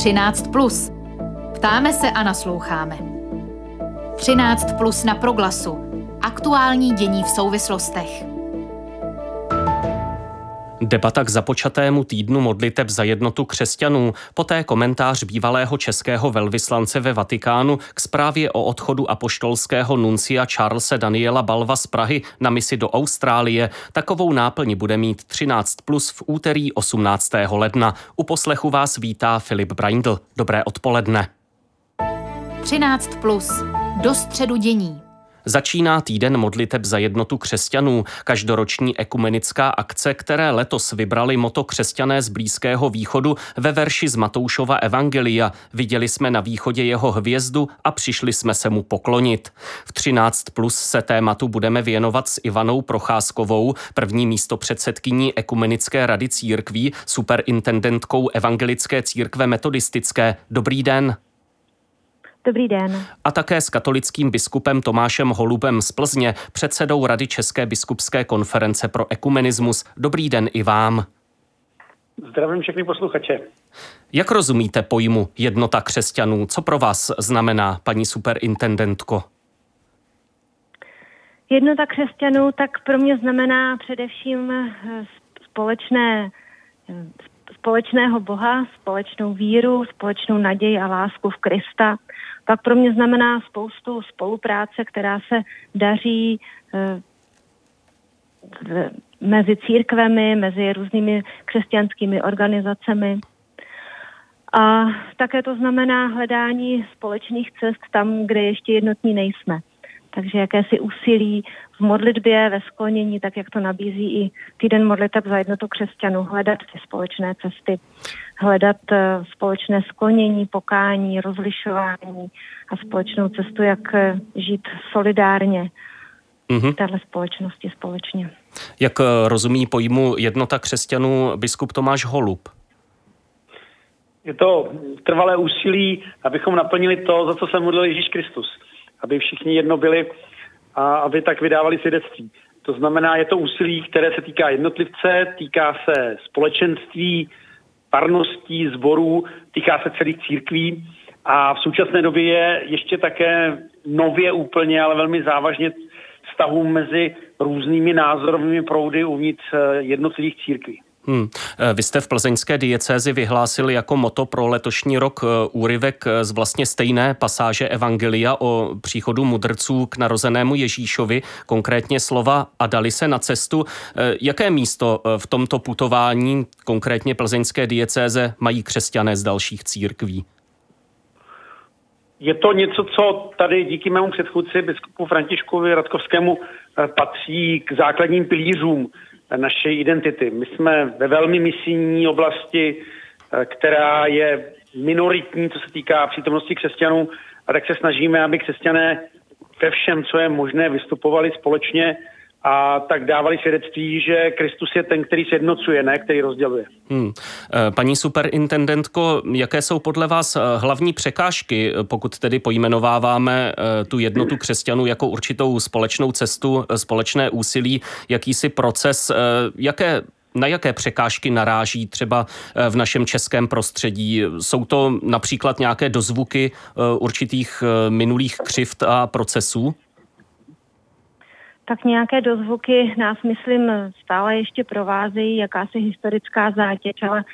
13. Plus. Ptáme se a nasloucháme. 13 plus na proglasu. Aktuální dění v souvislostech. Debata k započatému týdnu modliteb za jednotu křesťanů, poté komentář bývalého českého velvyslance ve Vatikánu k zprávě o odchodu apoštolského nuncia Charlesa Daniela Balva z Prahy na misi do Austrálie. Takovou náplň bude mít 13 plus v úterý 18. ledna. U poslechu vás vítá Filip Braindl. Dobré odpoledne. 13 plus. Do středu dění. Začíná týden modliteb za jednotu křesťanů, každoroční ekumenická akce, které letos vybrali moto křesťané z Blízkého východu ve verši z Matoušova Evangelia. Viděli jsme na východě jeho hvězdu a přišli jsme se mu poklonit. V 13 plus se tématu budeme věnovat s Ivanou Procházkovou, první místo předsedkyní Ekumenické rady církví, superintendentkou Evangelické církve metodistické. Dobrý den. Dobrý den. A také s katolickým biskupem Tomášem Holubem z Plzně, předsedou Rady České biskupské konference pro ekumenismus. Dobrý den i vám. Zdravím všechny posluchače. Jak rozumíte pojmu jednota křesťanů? Co pro vás znamená, paní superintendentko? Jednota křesťanů tak pro mě znamená především eh, společné, eh, společného Boha, společnou víru, společnou naději a lásku v Krista, pak pro mě znamená spoustu spolupráce, která se daří eh, mezi církvemi, mezi různými křesťanskými organizacemi. A také to znamená hledání společných cest tam, kde ještě jednotní nejsme. Takže jakési úsilí v modlitbě, ve sklonění, tak jak to nabízí i týden modliteb za jednotu křesťanů, hledat ty společné cesty, hledat eh, společné sklonění, pokání, rozlišování a společnou cestu, jak eh, žít solidárně mm-hmm. v této společnosti společně. Jak eh, rozumí pojmu jednota křesťanů biskup Tomáš Holub? Je to trvalé úsilí, abychom naplnili to, za co se modlil Ježíš Kristus aby všichni jedno byli a aby tak vydávali svědectví. To znamená, je to úsilí, které se týká jednotlivce, týká se společenství, parností, zborů, týká se celých církví a v současné době je ještě také nově úplně, ale velmi závažně vztahů mezi různými názorovými proudy uvnitř jednotlivých církví. Hmm. Eh, vy jste v plzeňské diecézi vyhlásili jako moto pro letošní rok eh, úryvek eh, z vlastně stejné pasáže Evangelia o příchodu mudrců k narozenému Ježíšovi, konkrétně slova a dali se na cestu. Jaké místo v tomto putování, konkrétně plzeňské diecéze, mají křesťané z dalších církví? Je to něco, co tady díky mému předchůdci, biskupu Františkovi Radkovskému, patří k základním pilířům naší identity. My jsme ve velmi misijní oblasti, eh, která je minoritní, co se týká přítomnosti křesťanů, a tak se snažíme, aby křesťané ve všem, co je možné, vystupovali společně a tak dávali svědectví, že Kristus je ten, který sjednocuje, ne který rozděluje. Hmm. Eh, paní superintendentko, jaké jsou podle vás eh, hlavní překážky, eh, pokud tedy pojmenováváme tu jednotu křesťanů jako určitou společnou cestu, společné úsilí, jakýsi proces, jaké na jaké překážky naráží třeba v našem českém prostředí? Jsou to například nějaké dozvuky určitých minulých křivt a procesů? Tak nějaké dozvuky nás, myslím, stále ještě provázejí, jakási historická zátěž, ale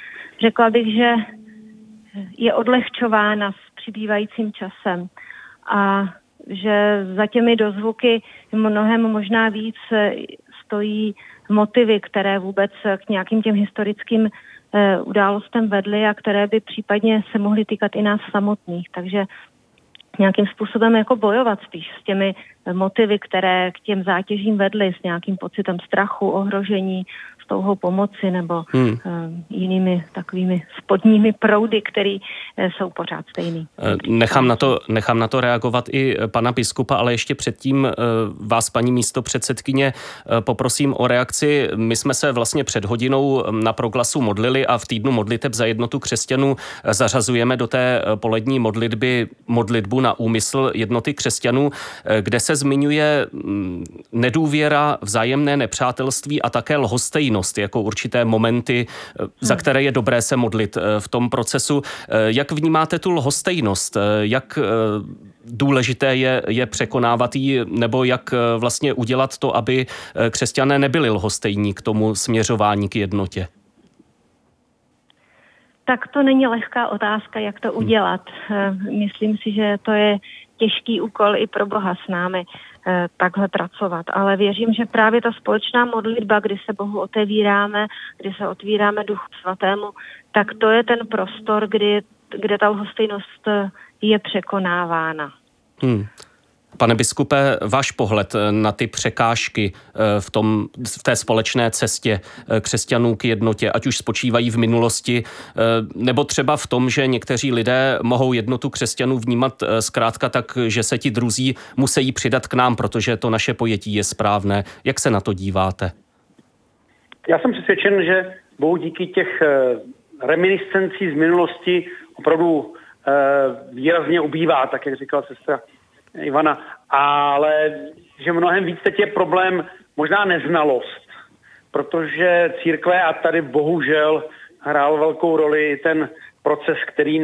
řekla bych, že je odlehčována s přibývajícím časem a že za těmi dozvuky mnohem možná víc stojí motivy, které vůbec k nějakým těm historickým eh, událostem vedly a které by případně se mohly týkat i nás samotných. Takže nějakým způsobem jako bojovat spíš s těmi motivy, které k těm zátěžím vedly, s nějakým pocitem strachu, ohrožení, s touhou pomoci nebo hmm. uh, jinými takovými spodními proudy, které uh, jsou pořád stejný. Eh, nechám na, to, nechám na to reagovat i pana biskupa, ale ještě předtím uh, vás, paní místo předsedkyně, uh, poprosím o reakci. My jsme se vlastně před hodinou na proglasu modlili a v týdnu modliteb za jednotu křesťanů zařazujeme do té polední modlitby modlitbu na úmysl jednoty křesťanů, kde se zmiňuje mm, nedůvěra, vzájemné nepřátelství a také lhostejnost lhostejnost jako určité momenty, za hmm. které je dobré se modlit v tom procesu. Jak vnímáte tu lhostejnost? Jak důležité je, je překonávat ji, nebo jak vlastně udělat to, aby křesťané nebyli lhostejní k tomu směřování k jednotě? Tak to není lehká otázka, jak to udělat. Eh, myslím si, že to je těžký úkol i pro Boha s námi eh, takhle pracovat. Ale věřím, že právě ta společná modlitba, kdy se Bohu otevíráme, kdy se otvíráme Duchu Svatému, tak to je ten prostor, kdy, kde ta lhostejnost eh, je překonávána. Hmm. Pane biskupe, váš pohled eh, na ty překážky eh, v, tom, v té společné cestě eh, křesťanů k jednotě, ať už spočívají v minulosti, nebo třeba v tom, že někteří lidé mohou jednotu křesťanů vnímat zkrátka tak, že se ti druzí musí přidat k nám, protože to naše pojetí je správné. Jak se na to díváte? Já jsem přesvědčen, že bohu díky těch reminiscencí z minulosti opravdu výrazně ubývá, tak jak říkala sestra Ivana, ale že mnohem víc teď je problém možná neznalost, protože církve a tady bohužel hrál velkou roli ten proces, který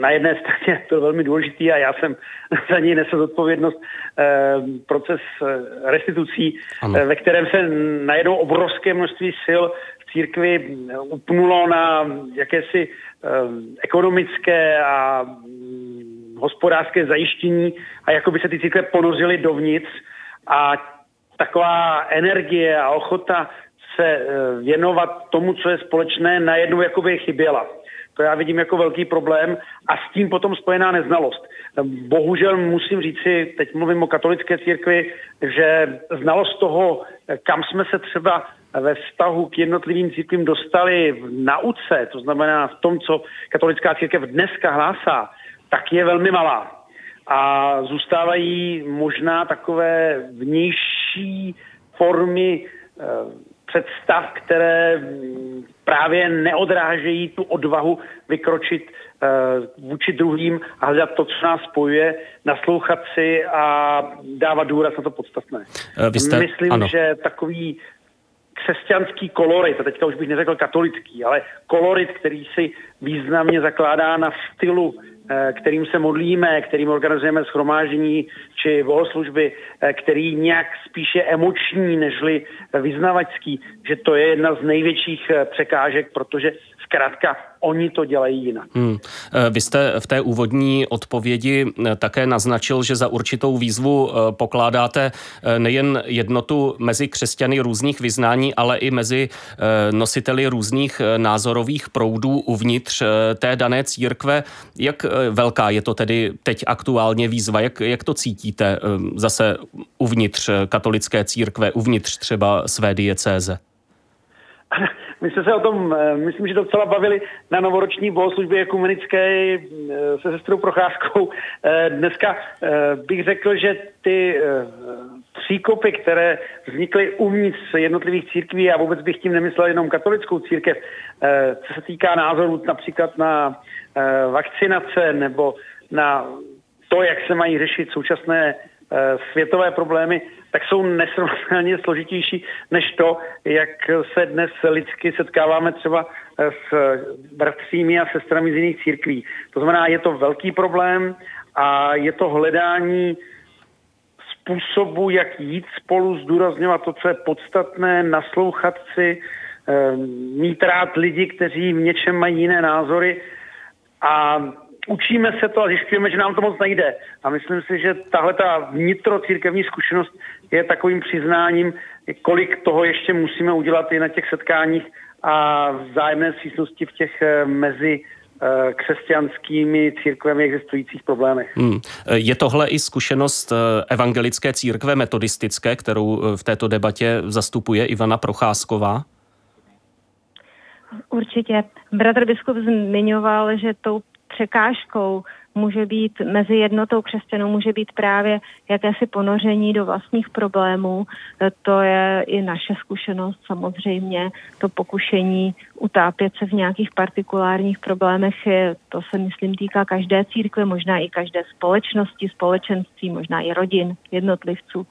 na jedné straně byl velmi důležitý a já jsem za něj nesl zodpovědnost, eh, proces eh, restitucí, ano. Eh, ve kterém se najednou obrovské množství sil v církvi upnulo na jakési ekonomické a hospodářské zajištění a jako by se ty cykle ponořily dovnitř a taková energie a ochota se eh, věnovat tomu, co je společné, najednou jakoby chyběla. To já vidím jako velký problém a s tím potom spojená neznalost. Bohužel musím říci, teď mluvím o katolické církvi, že znalost toho, kam jsme se třeba ve vztahu k jednotlivým církvím dostali v nauce, to znamená v tom, co katolická církev dneska hlásá, tak je velmi malá. A zůstávají možná takové vnější formy eh, představ, které mm, právě neodrážejí tu odvahu vykročit eh, vůči druhým a hledat to, co nás spojuje, naslouchat si a dávat důraz na to podstatné. Eh, vy jste, Myslím, ano. že takový křesťanský kolorit, a teďka už bych neřekl katolický, ale kolorit, který si významně zakládá na stylu kterým se modlíme, kterým organizujeme schromáždění či bohoslužby, eh, který nějak spíše emoční nežli vyznavačský, že to je jedna z největších eh, překážek, protože zkrátka oni to dělají jinak. Hmm. Vy jste v té úvodní odpovědi také naznačil, že za určitou výzvu pokládáte nejen jednotu mezi křesťany různých vyznání, ale i mezi nositeli různých názorových proudů uvnitř té dané církve. Jak velká je to tedy teď aktuálně výzva? Jak, jak to cítíte zase uvnitř katolické církve, uvnitř třeba své diecéze? My jsme se o tom, eh, myslím, že docela bavili na novoroční bohoslužbě ekumenické eh, se sestrou Procházkou. Eh, dneska bych řekl, že ty příkopy, které vznikly uvnitř jednotlivých církví, a vůbec bych tím nemyslel jenom katolickou církev, co se týká názorů například na vakcinace nebo na to, jak se mají řešit současné světové problémy, tak jsou nesrovnatelně složitější než to, jak se dnes lidsky setkáváme třeba s bratřími a sestrami z jiných církví. To znamená, je to velký problém a je to hledání způsobu, jak jít spolu, zdůrazňovat to, co je podstatné, naslouchat si, eh, mít rád lidi, kteří v něčem mají jiné názory a učíme se to a zjišťujeme, že nám to moc nejde. A myslím si, že tahle ta vnitrocírkevní zkušenost je takovým přiznáním, kolik toho ještě musíme udělat i na těch setkáních a vzájemné přísnosti v těch eh, mezi eh, křesťanskými církvemi existujících problémech. Hmm. Je tohle i zkušenost eh, evangelické církve metodistické, kterou v této debatě zastupuje Ivana Procházková? Určitě. Bratr biskup zmiňoval, že tou překážkou může být mezi jednotou křesťanů, může být právě jakési ponoření do vlastních problémů. To je i naše zkušenost samozřejmě, to pokušení utápět se v nějakých partikulárních problémech, je, to se myslím týká každé církve, možná i každé společnosti, společenství, možná i rodin, jednotlivců.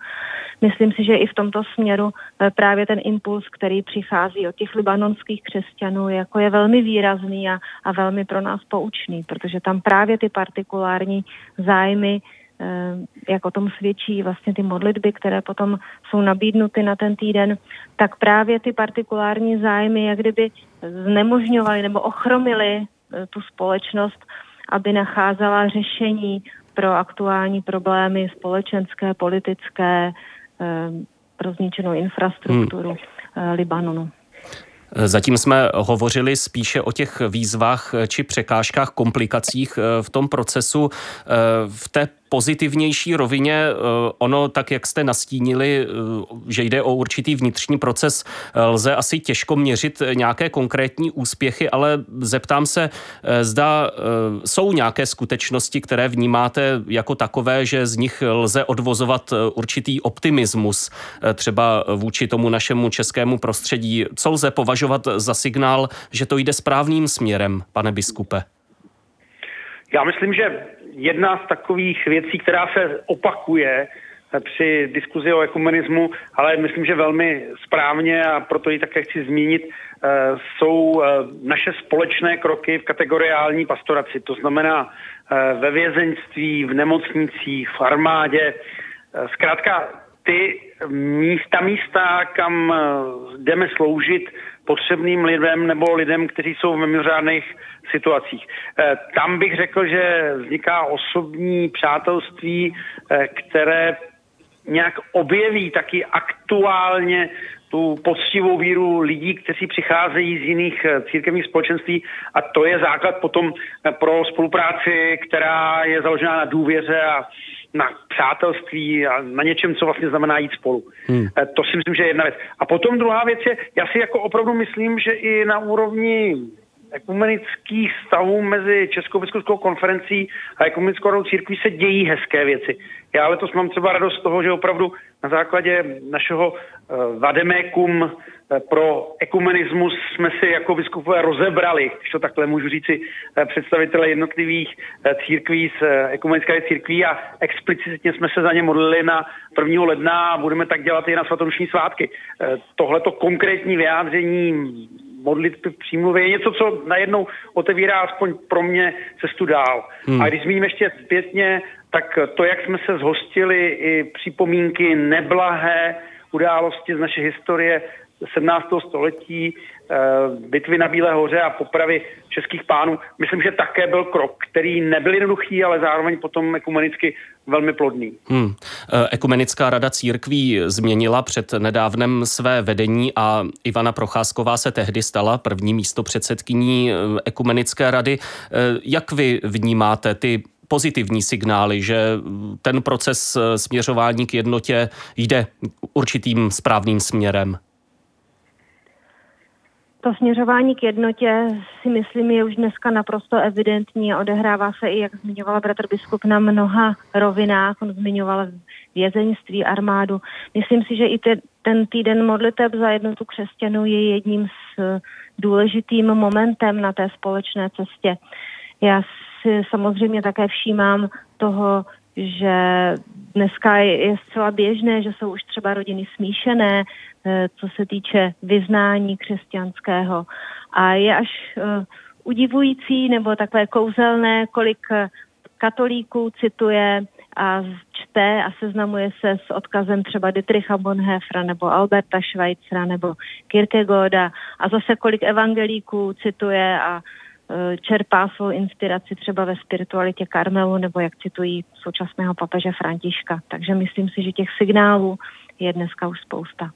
Myslím si, že i v tomto směru eh, právě ten impuls, který přichází od těch libanonských křesťanů, jako je velmi výrazný a, a velmi pro nás poučný, protože tam právě ty partikulární zájmy eh, jak o tom svědčí vlastně ty modlitby, které potom jsou nabídnuty na ten týden, tak právě ty partikulární zájmy jak kdyby znemožňovaly nebo ochromily eh, tu společnost, aby nacházela řešení pro aktuální problémy společenské, politické, Eh, pro zničenou infrastrukturu hmm. Libanonu. Zatím jsme hovořili spíše o těch výzvách či překážkách, komplikacích v tom procesu. V té pozitivnější rovině eh, ono, tak jak jste nastínili, eh, že jde o určitý vnitřní proces, eh, lze asi těžko měřit nějaké konkrétní úspěchy, ale zeptám se, zda jsou nějaké skutečnosti, které vnímáte jako takové, že z nich lze odvozovat určitý optimismus, třeba vůči tomu našemu českému prostředí. Co lze považovat za signál, že to jde správným směrem, pane biskupe? Já myslím, že jedna z takových věcí, která se opakuje při diskuzi o ekumenismu, ale myslím, že velmi správně a proto ji také chci zmínit, eh, jsou eh, naše společné kroky v kategoriální pastoraci. To znamená eh, ve vězeňství, v nemocnicích, v armádě. Zkrátka ty místa, místa, kam jdeme sloužit potřebným lidem nebo lidem, kteří jsou v mimořádných situacích. Eh, tam bych řekl, že vzniká osobní přátelství, eh, které nějak objeví taky aktuálně tu poctivou víru lidí, kteří přicházejí z jiných eh, církevních společenství a to je základ potom pro spolupráci, která je založená na důvěře a na přátelství a na něčem, co vlastně znamená jít spolu. Hmm. To si myslím, že je jedna věc. A potom druhá věc je, já si jako opravdu myslím, že i na úrovni ekumenických stavů mezi Českou biskupskou konferencí a ekumenickou radou církví se dějí hezké věci. Já letos mám třeba radost z toho, že opravdu na základě našeho uh, vademékum uh, pro ekumenismus jsme si jako biskupové rozebrali, když to takhle můžu říci, uh, představitele jednotlivých církví z ekumenické církví a explicitně jsme se za ně modlili na 1. ledna a budeme tak dělat i na svatodušní svátky. Tohleto konkrétní vyjádření modlitby v přímluvě je něco, co najednou otevírá aspoň pro mě cestu dál. Hmm. A když zmíním ještě zpětně, tak to, jak jsme se zhostili i připomínky neblahé události z naší historie 17. století, eh, bitvy na Bílé hoře a popravy českých pánů, myslím, že také byl krok, který nebyl jednoduchý, ale zároveň potom ekumenicky velmi plodný. Hmm. Eh, ekumenická rada církví změnila před nedávnem své vedení a Ivana Procházková se tehdy stala první místo předsedkyní eh, ekumenické rady. Jak vy vnímáte ty pozitivní signály, že ten proces směřování k jednotě jde určitým správným směrem? To směřování k jednotě si myslím je už dneska naprosto evidentní a odehrává se i, jak zmiňovala bratr biskup, na mnoha rovinách. On zmiňoval vězeňství, armádu. Myslím si, že i te, ten týden modliteb za jednotu křesťanů je jedním z důležitým momentem na té společné cestě. Já si samozřejmě také všímám toho, že dneska je zcela běžné, že jsou už třeba rodiny smíšené, eh, co se týče vyznání křesťanského. A je až eh, udivující nebo takové kouzelné, kolik eh, katolíků cituje a čte a seznamuje se s odkazem třeba Dietricha Bonhoeffera nebo Alberta Schweitzera nebo Kierkegaarda a zase kolik evangelíků cituje a čerpá svou inspiraci třeba ve spiritualitě Karmelu nebo jak citují současného papeže Františka. Takže myslím si, že těch signálů je dneska už spousta.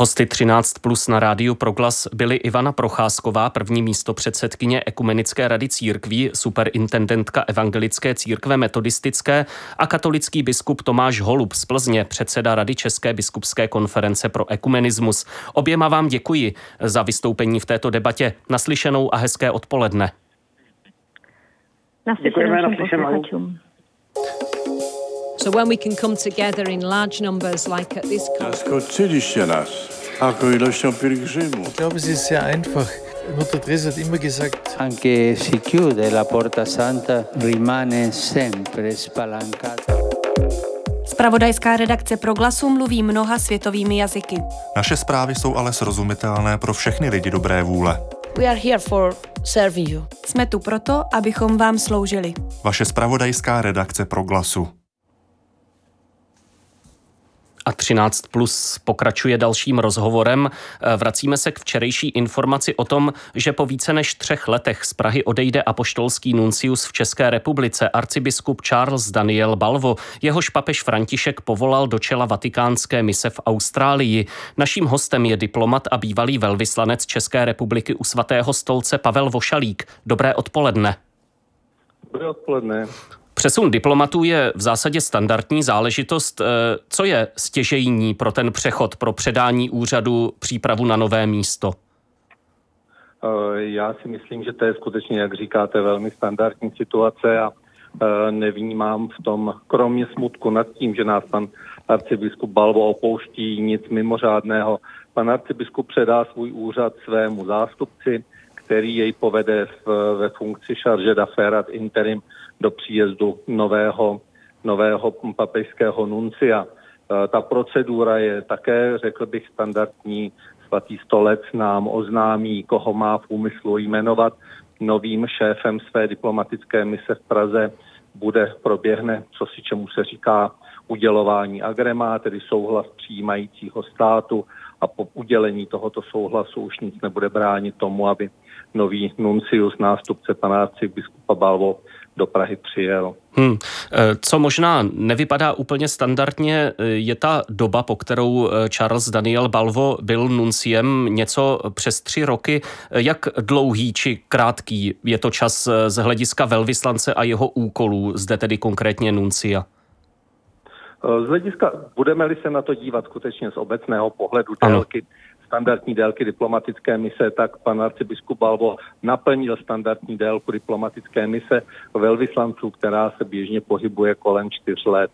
Hosty 13 plus na rádiu Proglas byly Ivana Procházková, první místo předsedkyně Ekumenické rady církví, superintendentka Evangelické církve metodistické a katolický biskup Tomáš Holub z Plzně, předseda Rady České biskupské konference pro ekumenismus. Oběma vám děkuji za vystoupení v této debatě. Naslyšenou a hezké odpoledne. Děkujeme našim posluchačům. So when we can come together in large numbers like at this. Ich glaube, es ist sehr einfach. Mutter Teresa hat immer gesagt, anche si chiude la porta santa rimane sempre spalancata. Spravodajská redakce Proglasu mluví mnoha světovými jazyky. Naše zprávy jsou ale srozumitelné pro všechny lidi dobré vůle. We are here for serving you. Jsme tu proto, abychom vám sloužili. Vaše spravodajská redakce Proglasu. A 13 plus pokračuje dalším rozhovorem. Eh, vracíme se k včerejší informaci o tom, že po více než třech letech z Prahy odejde apoštolský nuncius v České republice arcibiskup Charles Daniel Balvo. Jehož papež František povolal do čela vatikánské mise v Austrálii. Naším hostem je diplomat a bývalý velvyslanec České republiky u svatého stolce Pavel Vošalík. Dobré odpoledne. Dobré odpoledne. Přesun diplomatů je v zásadě standardní záležitost. Eh, co je stěžejní pro ten přechod, pro předání úřadu, přípravu na nové místo? Eh, já si myslím, že to je skutečně, jak říkáte, velmi standardní situace a eh, nevnímám v tom, kromě smutku nad tím, že nás pan arcibiskup Balvo opouští, nic mimořádného. Pan arcibiskup předá svůj úřad svému zástupci, který jej povede v, ve funkci charge d'affaires interim do příjezdu nového, nového papežského nuncia. E, ta procedura je také, řekl bych, standardní. Svatý stolec nám oznámí, koho má v úmyslu jmenovat novým šéfem své diplomatické mise v Praze. Bude, proběhne, co si čemu se říká, udělování agrema, tedy souhlas přijímajícího státu a po udělení tohoto souhlasu už nic nebude bránit tomu, aby nový nuncius, nástupce pana biskupa Balvo, do Prahy přijel. Hmm. Co možná nevypadá úplně standardně, e, je ta doba, po kterou e, Charles Daniel Balvo byl nunciem něco přes tři roky. Jak dlouhý či krátký je to čas z hlediska velvyslance a jeho úkolů, zde tedy konkrétně nuncia? Z hlediska, budeme-li se na to dívat skutečně z obecného pohledu délky, ano standardní délky diplomatické mise, tak pan arcibiskup Balbo naplnil standardní délku diplomatické mise velvyslanců, která se běžně pohybuje kolem čtyř let.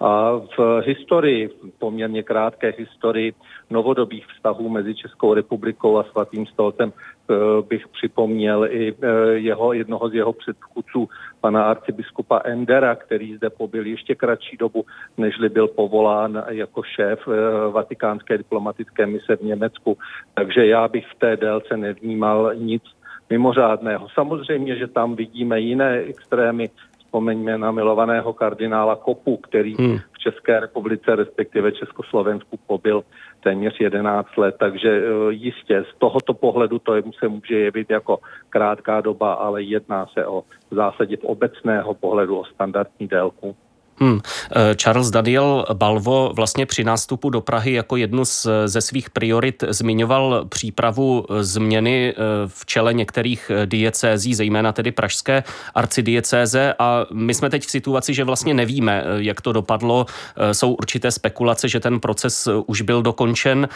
A v historii, poměrně krátké historii novodobých vztahů mezi Českou republikou a svatým stolcem eh, bych připomněl i eh, jeho, jednoho z jeho předchůdců, pana arcibiskupa Endera, který zde pobyl ještě kratší dobu, nežli byl povolán jako šéf eh, vatikánské diplomatické mise v Německu. Takže já bych v té délce nevnímal nic mimořádného. Samozřejmě, že tam vidíme jiné extrémy, Vzpomeňme na milovaného kardinála Kopu, který hmm. v České republice, respektive Československu, pobyl téměř 11 let, takže e, jistě z tohoto pohledu to se může jevit jako krátká doba, ale jedná se o v zásadě v obecného pohledu o standardní délku. Hmm. Eh, Charles Daniel Balvo vlastně při nástupu do Prahy jako jednu z, ze svých priorit zmiňoval přípravu změny eh, v čele některých diecézí, zejména tedy pražské arcidiecéze a my jsme teď v situaci, že vlastně nevíme, eh, jak to dopadlo. Jsou určité spekulace, že ten proces už byl dokončen.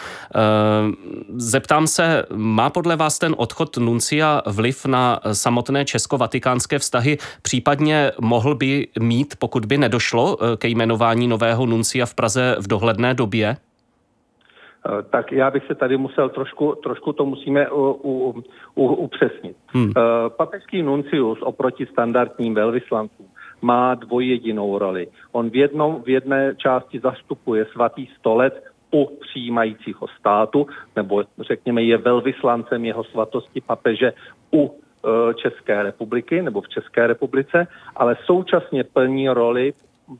Zeptám se, má podle vás ten odchod Nuncia vliv na samotné česko-vatikánské vztahy, případně mohl by mít, pokud by nedošlo došlo eh, ke jmenování nového nuncia v Praze v dohledné době? Eh, tak já bych se tady musel trošku, trošku to musíme u, u, u, upřesnit. Hmm. Eh, papežský nuncius oproti standardním velvyslancům má dvojjedinou roli. On v, jednom, v jedné části zastupuje svatý stolec u přijímajícího státu, nebo řekněme je velvyslancem jeho svatosti papeže u České republiky nebo v České republice, ale současně plní roli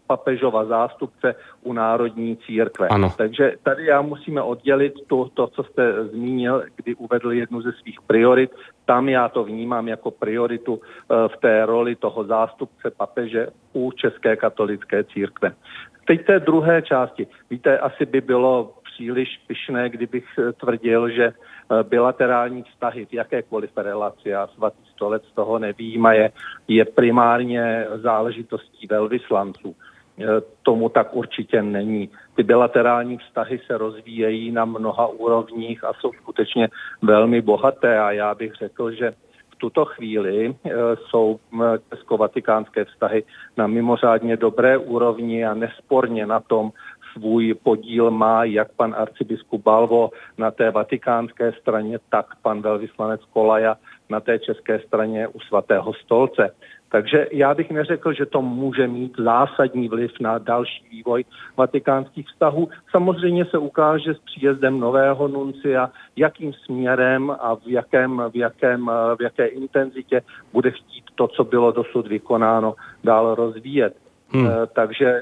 papežova zástupce u Národní církve. Ano. Takže tady já musíme oddělit to, to, co jste zmínil, kdy uvedl jednu ze svých priorit. Tam já to vnímám jako prioritu eh, v té roli toho zástupce papeže u České katolické církve. Teď té druhé části. Víte, asi by bylo příliš pyšné, kdybych eh, tvrdil, že eh, bilaterální vztahy v jakékoliv relaci a svatý stolec toho nevýjímaje, je primárně záležitostí velvyslanců. Eh, tomu tak určitě není. Ty bilaterální vztahy se rozvíjejí na mnoha úrovních a jsou skutečně velmi bohaté a já bych řekl, že tuto chvíli jsou česko-vatikánské vztahy na mimořádně dobré úrovni a nesporně na tom svůj podíl má jak pan arcibiskup Balvo na té vatikánské straně, tak pan velvyslanec Kolaja na té české straně u svatého stolce. Takže já bych neřekl, že to může mít zásadní vliv na další vývoj vatikánských vztahů. Samozřejmě se ukáže s příjezdem nového nuncia, jakým směrem a v, jakém, v, jakém, v jaké intenzitě bude chtít to, co bylo dosud vykonáno, dál rozvíjet. Hmm. Eh, takže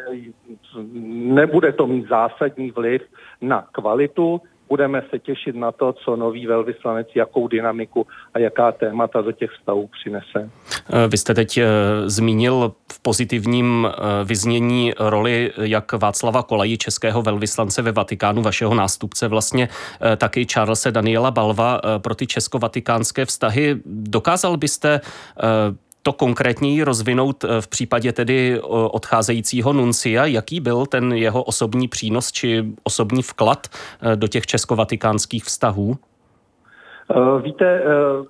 nebude to mít zásadní vliv na kvalitu, budeme se těšit na to, co nový velvyslanec, jakou dynamiku a jaká témata do těch vztahů přinese. Eh, vy jste teď eh, zmínil v pozitivním vyznění roli jak Václava Kolají, českého velvyslance ve Vatikánu, vašeho nástupce vlastně, taky Charlesa Daniela Balva pro ty česko-vatikánské vztahy. Dokázal byste to konkrétněji rozvinout eh, v případě tedy odcházejícího Nuncia? Jaký byl ten jeho osobní přínos či osobní vklad eh, do těch česko-vatikánských vztahů? Eh, víte,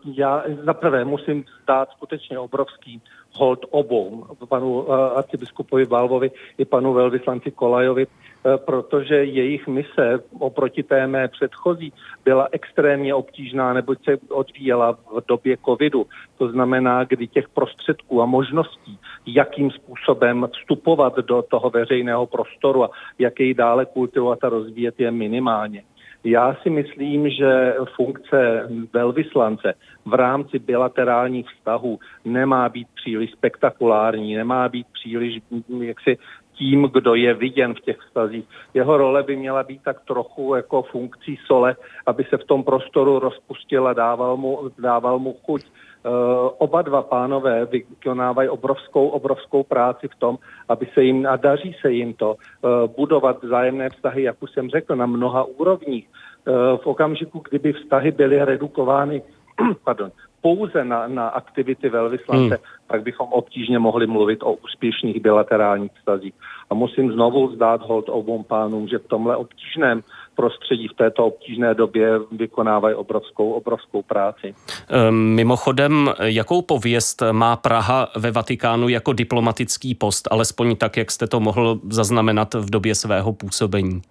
já zaprvé musím zdát skutečně obrovský hold obou, panu arcibiskupovi Valvovi i panu velvyslanci Kolajovi, Eh, protože jejich mise oproti té mé předchozí byla extrémně obtížná, neboť se odvíjela v době covidu. To znamená, kdy těch prostředků a možností, jakým způsobem vstupovat do toho veřejného prostoru a jak jej dále kultivovat a rozvíjet je minimálně. Já si myslím, že funkce velvyslance v rámci bilaterálních vztahů nemá být příliš spektakulární, nemá být příliš jaksi tím, kdo je viděn v těch vztazích. Jeho role by měla být tak trochu jako funkcí sole, aby se v tom prostoru rozpustil a dával mu, dával mu chuť. Uh, oba dva pánové vykonávají obrovskou, obrovskou práci v tom, aby se jim, a daří se jim to, uh, budovat vzájemné vztahy, jak už jsem řekl, na mnoha úrovních. Uh, v okamžiku, kdyby vztahy byly redukovány pardon, pouze na, na aktivity velvyslance, hmm. tak bychom obtížně mohli mluvit o úspěšných bilaterálních vztazích. A musím znovu vzdát hold obou pánům, že v tomhle obtížném prostředí v této obtížné době vykonávají obrovskou, obrovskou práci. Ehm, mimochodem, jakou pověst má Praha ve Vatikánu jako diplomatický post, alespoň tak, jak jste to mohl zaznamenat v době svého působení?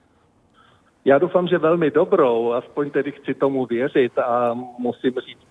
Já doufám, že velmi dobrou, aspoň tedy chci tomu věřit a musím říct,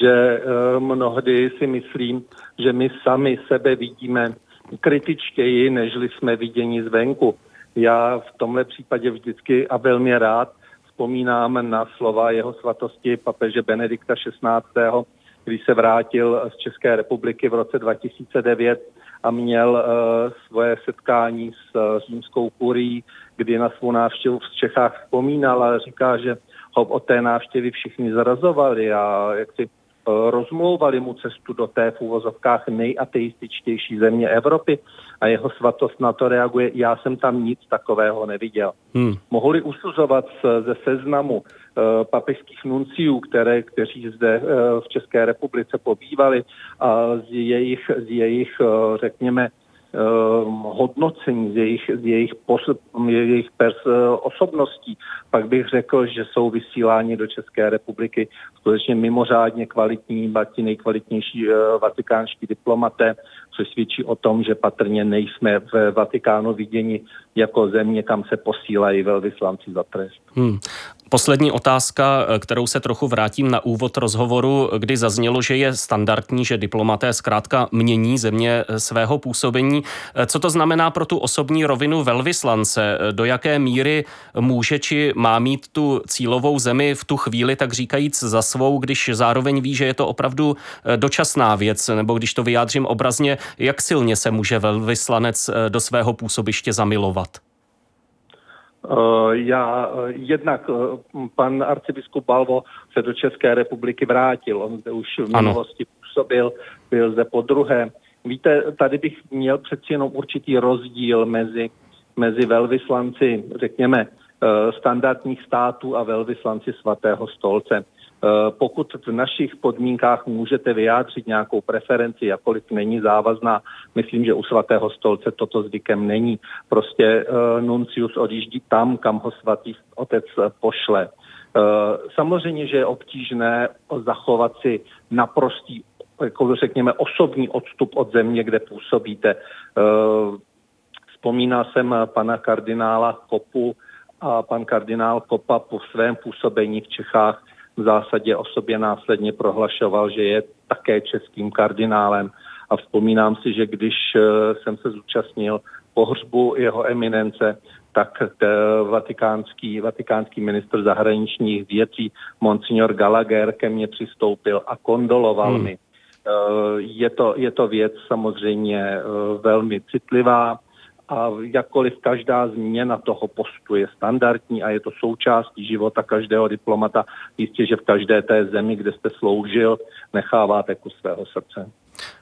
že eh, mnohdy si myslím, že my sami sebe vidíme kritičtěji, nežli jsme viděni zvenku. Já v tomhle případě vždycky a velmi rád vzpomínám na slova jeho svatosti papeže Benedikta XVI., když se vrátil z České republiky v roce 2009 a měl uh, svoje setkání s uh, římskou kurií, kdy na svou návštěvu v Čechách vzpomínal a říká, že ho o té návštěvy všichni zarazovali a jak si rozmlouvali mu cestu do té v úvozovkách nejateističtější země Evropy a jeho svatost na to reaguje, já jsem tam nic takového neviděl. Hmm. Mohli usuzovat ze seznamu Eh, papežských nunciů, které, kteří zde eh, v České republice pobývali a z jejich, z jejich eh, řekněme, hodnocení z jejich, z jejich, pos, jejich pers, osobností, pak bych řekl, že jsou vysíláni do České republiky skutečně mimořádně kvalitní, ti nejkvalitnější vatikánští diplomaté, což svědčí o tom, že patrně nejsme v Vatikánu viděni jako země, kam se posílají velvyslanci za trest. Hmm. Poslední otázka, kterou se trochu vrátím na úvod rozhovoru, kdy zaznělo, že je standardní, že diplomaté zkrátka mění země svého působení. Co to znamená pro tu osobní rovinu velvyslance? Do jaké míry může či má mít tu cílovou zemi v tu chvíli, tak říkajíc, za svou, když zároveň ví, že je to opravdu dočasná věc, nebo když to vyjádřím obrazně, jak silně se může velvyslanec do svého působiště zamilovat? Eh, já eh, jednak eh, pan arcibiskup Balvo se do České republiky vrátil. On zde už v minulosti působil, byl zde po druhé. Víte, tady bych měl přeci jenom určitý rozdíl mezi, mezi velvyslanci, řekněme, standardních států a velvyslanci svatého stolce. Pokud v našich podmínkách můžete vyjádřit nějakou preferenci, jakkoliv není závazná, myslím, že u svatého stolce toto zvykem není. Prostě nuncius odjíždí tam, kam ho svatý otec pošle. Samozřejmě, že je obtížné zachovat si naprostý jako řekněme, osobní odstup od země, kde působíte. Eh, vzpomínal jsem pana kardinála Kopu a pan kardinál Kopa po svém působení v Čechách v zásadě o sobě následně prohlašoval, že je také českým kardinálem. A vzpomínám si, že když eh, jsem se zúčastnil pohřbu jeho eminence, tak vatikánský, vatikánský ministr zahraničních věcí Monsignor Gallagher ke mně přistoupil a kondoloval hmm. mi. Eh, je to, je to věc samozřejmě eh, velmi citlivá a jakkoliv každá změna toho postu je standardní a je to součástí života každého diplomata, jistě, že v každé té zemi, kde jste sloužil, necháváte kus svého srdce.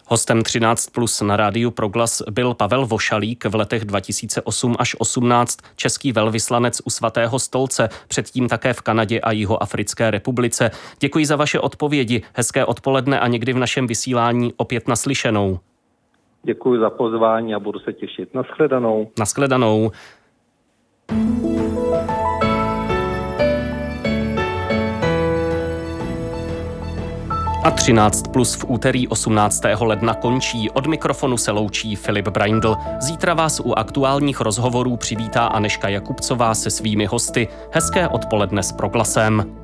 Hostem 13 plus na rádiu Proglas byl Pavel Vošalík v letech 2008 až 18 český velvyslanec u svatého stolce, předtím také v Kanadě a Jihoafrické republice. Děkuji za vaše odpovědi, hezké odpoledne a někdy v našem vysílání opět naslyšenou. Děkuji za pozvání a budu se těšit. Naschledanou. Naschledanou. A 13 plus v úterý 18. ledna končí. Od mikrofonu se loučí Filip Braindl. Zítra vás u aktuálních rozhovorů přivítá Aneška Jakubcová se svými hosty. Hezké odpoledne s proglasem.